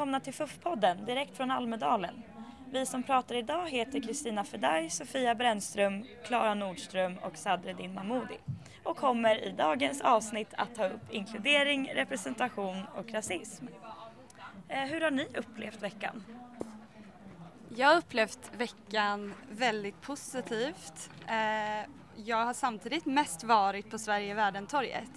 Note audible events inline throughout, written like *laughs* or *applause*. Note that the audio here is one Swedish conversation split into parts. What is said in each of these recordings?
välkomna till FUF-podden direkt från Almedalen. Vi som pratar idag heter Kristina Fedaj, Sofia Brännström, Klara Nordström och Sadreddin Mahmoudi och kommer i dagens avsnitt att ta upp inkludering, representation och rasism. Eh, hur har ni upplevt veckan? Jag har upplevt veckan väldigt positivt. Eh, jag har samtidigt mest varit på Sverige världen-torget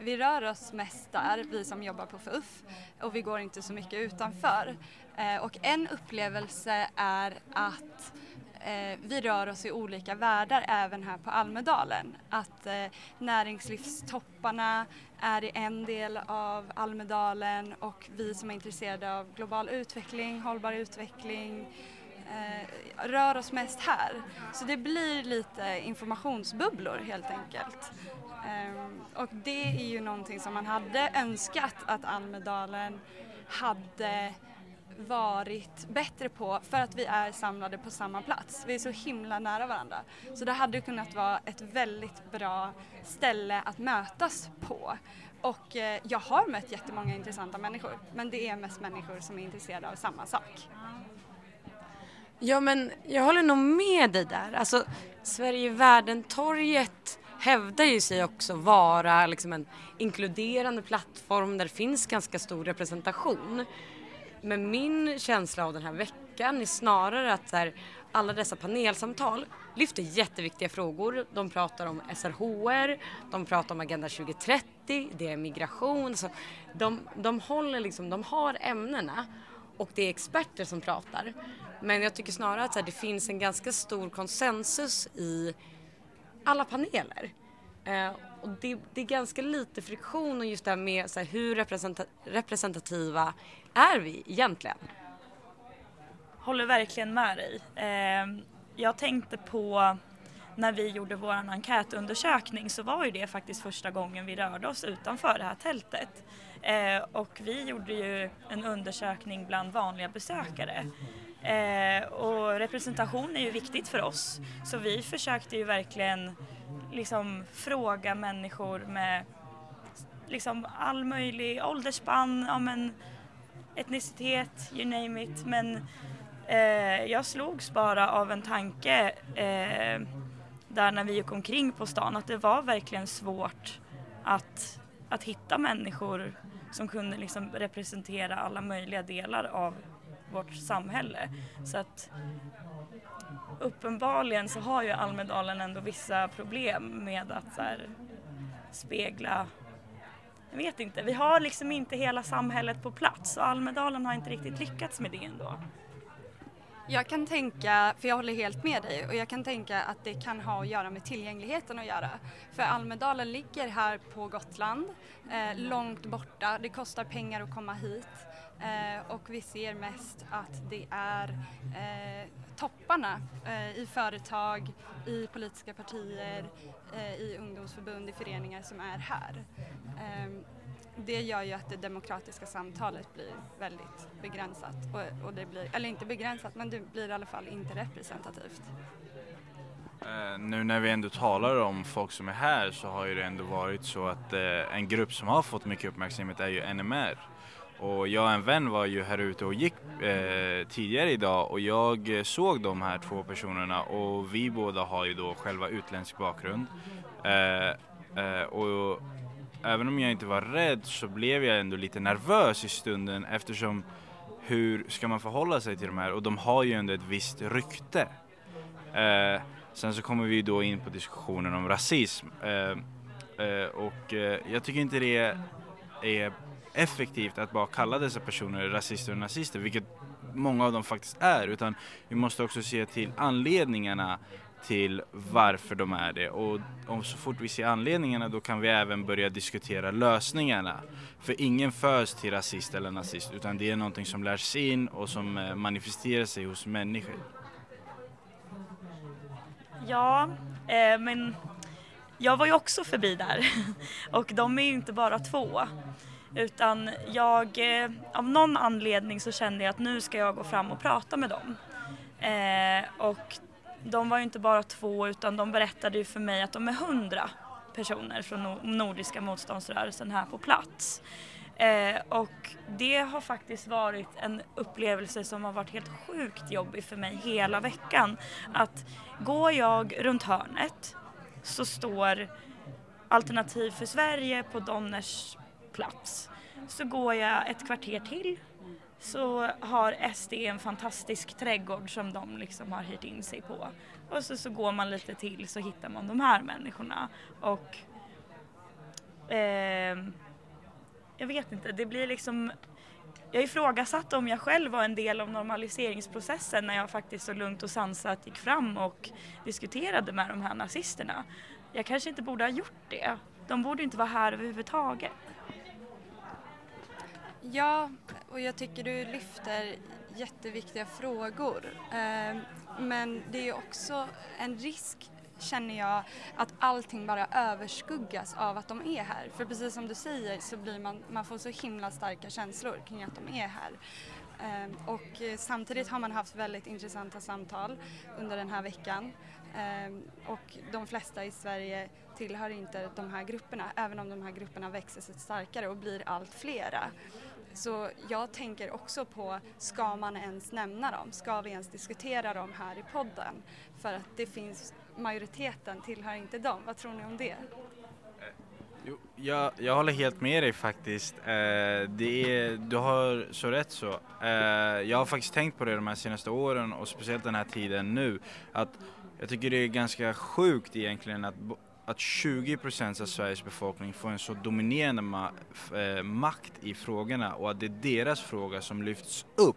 vi rör oss mest där, vi som jobbar på FUF, och vi går inte så mycket utanför. Eh, och en upplevelse är att eh, vi rör oss i olika världar även här på Almedalen. Att eh, näringslivstopparna är i en del av Almedalen och vi som är intresserade av global utveckling, hållbar utveckling, eh, rör oss mest här. Så det blir lite informationsbubblor helt enkelt. Eh, och det är ju någonting som man hade önskat att Almedalen hade varit bättre på för att vi är samlade på samma plats. Vi är så himla nära varandra. Så det hade kunnat vara ett väldigt bra ställe att mötas på. Och eh, jag har mött jättemånga intressanta människor men det är mest människor som är intresserade av samma sak. Ja men jag håller nog med dig där. Alltså Sverige-Världen-torget hävdar ju sig också vara liksom en inkluderande plattform där det finns ganska stor representation. Men min känsla av den här veckan är snarare att här, alla dessa panelsamtal lyfter jätteviktiga frågor. De pratar om SRHR, de pratar om Agenda 2030, det är migration. Så de, de, håller liksom, de har ämnena och det är experter som pratar. Men jag tycker snarare att här, det finns en ganska stor konsensus i alla paneler. Eh, och det, det, är ganska lite friktion och just det här med så här, hur representa representativa är vi egentligen? Håller verkligen med dig. Eh, jag tänkte på när vi gjorde vår enkätundersökning så var ju det faktiskt första gången vi rörde oss utanför det här tältet. Eh, och vi gjorde ju en undersökning bland vanliga besökare. Eh, och representation är ju viktigt för oss så vi försökte ju verkligen liksom fråga människor med liksom all möjlig åldersspann, ja, men, etnicitet, you name it. Men eh, jag slogs bara av en tanke eh, där när vi gick omkring på stan att det var verkligen svårt att, att hitta människor som kunde liksom representera alla möjliga delar av vårt samhälle. Så att uppenbarligen så har ju Almedalen ändå vissa problem med att så här, spegla jag vet inte, vi har liksom inte hela samhället på plats och Almedalen har inte riktigt lyckats med det ändå. Jag kan tänka, för jag håller helt med dig, och jag kan tänka att det kan ha att göra med tillgängligheten att göra. För Almedalen ligger här på Gotland, eh, långt borta, det kostar pengar att komma hit. Eh, och vi ser mest att det är eh, topparna eh, i företag, i politiska partier, eh, i ungdomsförbund, i föreningar som är här. Ehm, det gör ju att det demokratiska samtalet blir väldigt begränsat. Och, och, det blir, eller inte begränsat, men det blir i alla fall inte representativt. Eh, nu när vi ändå talar om folk som är här så har ju det ändå varit så att eh, en grupp som har fått mycket uppmärksamhet är ju NMR. Och jag och en vän var ju här ute och gick eh, tidigare idag och jag såg de här två personerna och vi båda har ju då själva utländsk bakgrund. Eh, eh, och även om jag inte var rädd så blev jag ändå lite nervös i stunden eftersom hur ska man förhålla sig till de här och de har ju ändå ett visst rykte. Eh, sen så kommer vi då in på diskussionen om rasism eh, eh, och eh, jag tycker inte det är effektivt att bara kalla dessa personer rasister och nazister, vilket många av dem faktiskt är, utan vi måste också se till anledningarna till varför de är det och om så fort vi ser anledningarna då kan vi även börja diskutera lösningarna. För ingen föds till rasist eller nazist utan det är någonting som lärs in och som eh, manifesterar sig hos människor. Ja, eh, men jag var ju också förbi där *laughs* och de är ju inte bara två. Utan jag, eh, av någon anledning så kände jag att nu ska jag gå fram och prata med dem. Eh, och de var ju inte bara två utan de berättade ju för mig att de är hundra personer från Nordiska motståndsrörelsen här på plats. Eh, och det har faktiskt varit en upplevelse som har varit helt sjukt jobbig för mig hela veckan. Att går jag runt hörnet så står Alternativ för Sverige på Donners plats. Så går jag ett kvarter till så har SD en fantastisk trädgård som de liksom har hyrt in sig på. Och så, så går man lite till så hittar man de här människorna. Och eh, jag vet inte, det blir liksom jag ifrågasatte om jag själv var en del av normaliseringsprocessen när jag faktiskt så lugnt och sansat gick fram och diskuterade med de här nazisterna. Jag kanske inte borde ha gjort det. De borde inte vara här överhuvudtaget. Ja, och jag tycker du lyfter jätteviktiga frågor. Eh, men det är också en risk känner jag att allting bara överskuggas av att de är här. För precis som du säger så blir man, man får så himla starka känslor kring att de är här. Ehm, och eh, samtidigt har man haft väldigt intressanta samtal under den här veckan. Ehm, och de flesta i Sverige tillhör inte de här grupperna, även om de här grupperna växer sig starkare och blir allt flera. Så jag tänker också på, ska man ens nämna dem? Ska vi ens diskutera dem här i podden? För att det finns majoriteten tillhör inte dem. Vad tror ni om det? Eh, jo, jag, jag håller helt med dig faktiskt. Eh, det är, du har så rätt så. Eh, jag har faktiskt tänkt på det de här senaste åren och speciellt den här tiden nu. Att jag tycker det är ganska sjukt egentligen att, att 20 procent av Sveriges befolkning får en så dominerande ma eh, makt i frågorna och att det är deras fråga som lyfts upp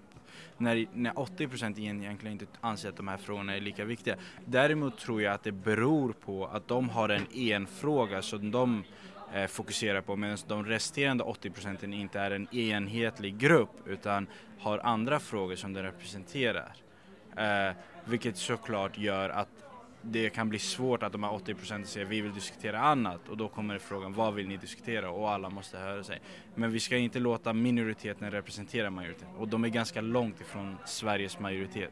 när, när 80% egentligen inte anser att de här frågorna är lika viktiga. Däremot tror jag att det beror på att de har en enfråga som de eh, fokuserar på medan de resterande 80% inte är en enhetlig grupp utan har andra frågor som de representerar. Eh, vilket såklart gör att det kan bli svårt att de här 80 procenten säger vi vill diskutera annat och då kommer frågan vad vill ni diskutera och alla måste höra sig. Men vi ska inte låta minoriteten representera majoriteten och de är ganska långt ifrån Sveriges majoritet.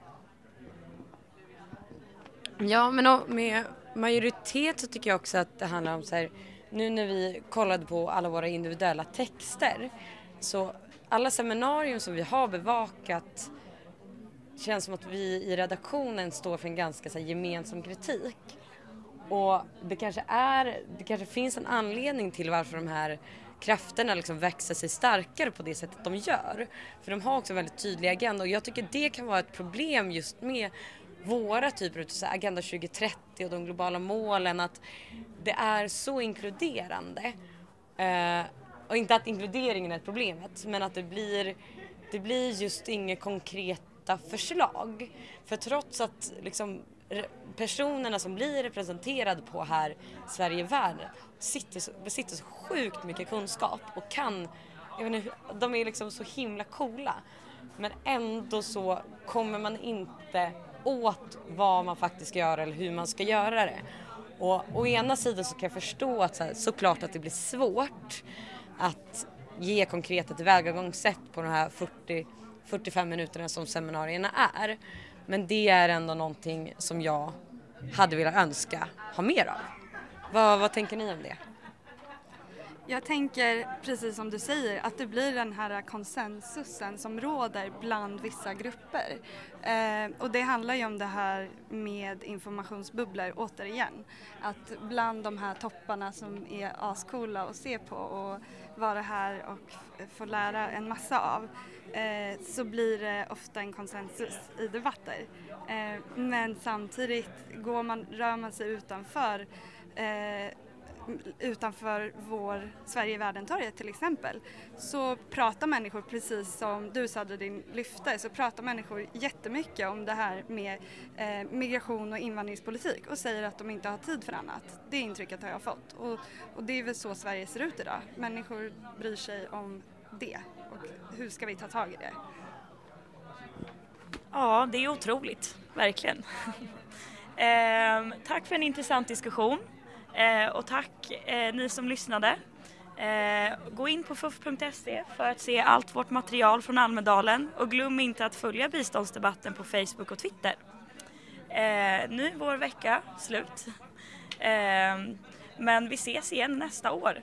Ja, men med majoritet så tycker jag också att det handlar om så här, nu när vi kollade på alla våra individuella texter så alla seminarium som vi har bevakat känns som att vi i redaktionen står för en ganska så här, gemensam kritik. Och det kanske är, det kanske finns en anledning till varför de här krafterna liksom växer sig starkare på det sättet de gör. För de har också en väldigt tydlig agenda och jag tycker det kan vara ett problem just med våra typer av Agenda 2030 och de globala målen att det är så inkluderande. Eh, och inte att inkluderingen är problemet men att det blir, det blir just inget konkret konkreta förslag. För trots att liksom, personerna som blir representerade på här Sverige Värld sitter, besitter så sjukt mycket kunskap och kan, jag vet inte, de är liksom så himla coola. Men ändå så kommer man inte åt vad man faktiskt ska göra eller hur man ska göra det. Och å ena sidan så kan jag förstå att så här, såklart att det blir svårt att ge konkret ett tillvägagångssätt på de här 40 45 minuterna som seminarierna är. Men det är ändå någonting som jag hade velat önska ha mer av. Vad, vad tänker ni om det? Jag tänker precis som du säger att det blir den här konsensusen som råder bland vissa grupper. Eh, och det handlar ju om det här med informationsbubblor återigen. Att bland de här topparna som är ascoola att se på och vara här och få lära en massa av eh, så blir det ofta en konsensus i debatter. Eh, men samtidigt går man, rör man sig utanför eh, utanför vår Sverige i världen-torget till exempel så pratar människor precis som du din lyfte så pratar människor jättemycket om det här med eh, migration och invandringspolitik och säger att de inte har tid för annat. Det intrycket har jag fått och, och det är väl så Sverige ser ut idag. Människor bryr sig om det och hur ska vi ta tag i det? Ja, det är otroligt, verkligen. *laughs* eh, tack för en intressant diskussion. Eh, och tack eh, ni som lyssnade. Eh, gå in på fuff.se för att se allt vårt material från Almedalen och glöm inte att följa biståndsdebatten på Facebook och Twitter. Eh, nu är vår vecka slut. Eh, men vi ses igen nästa år.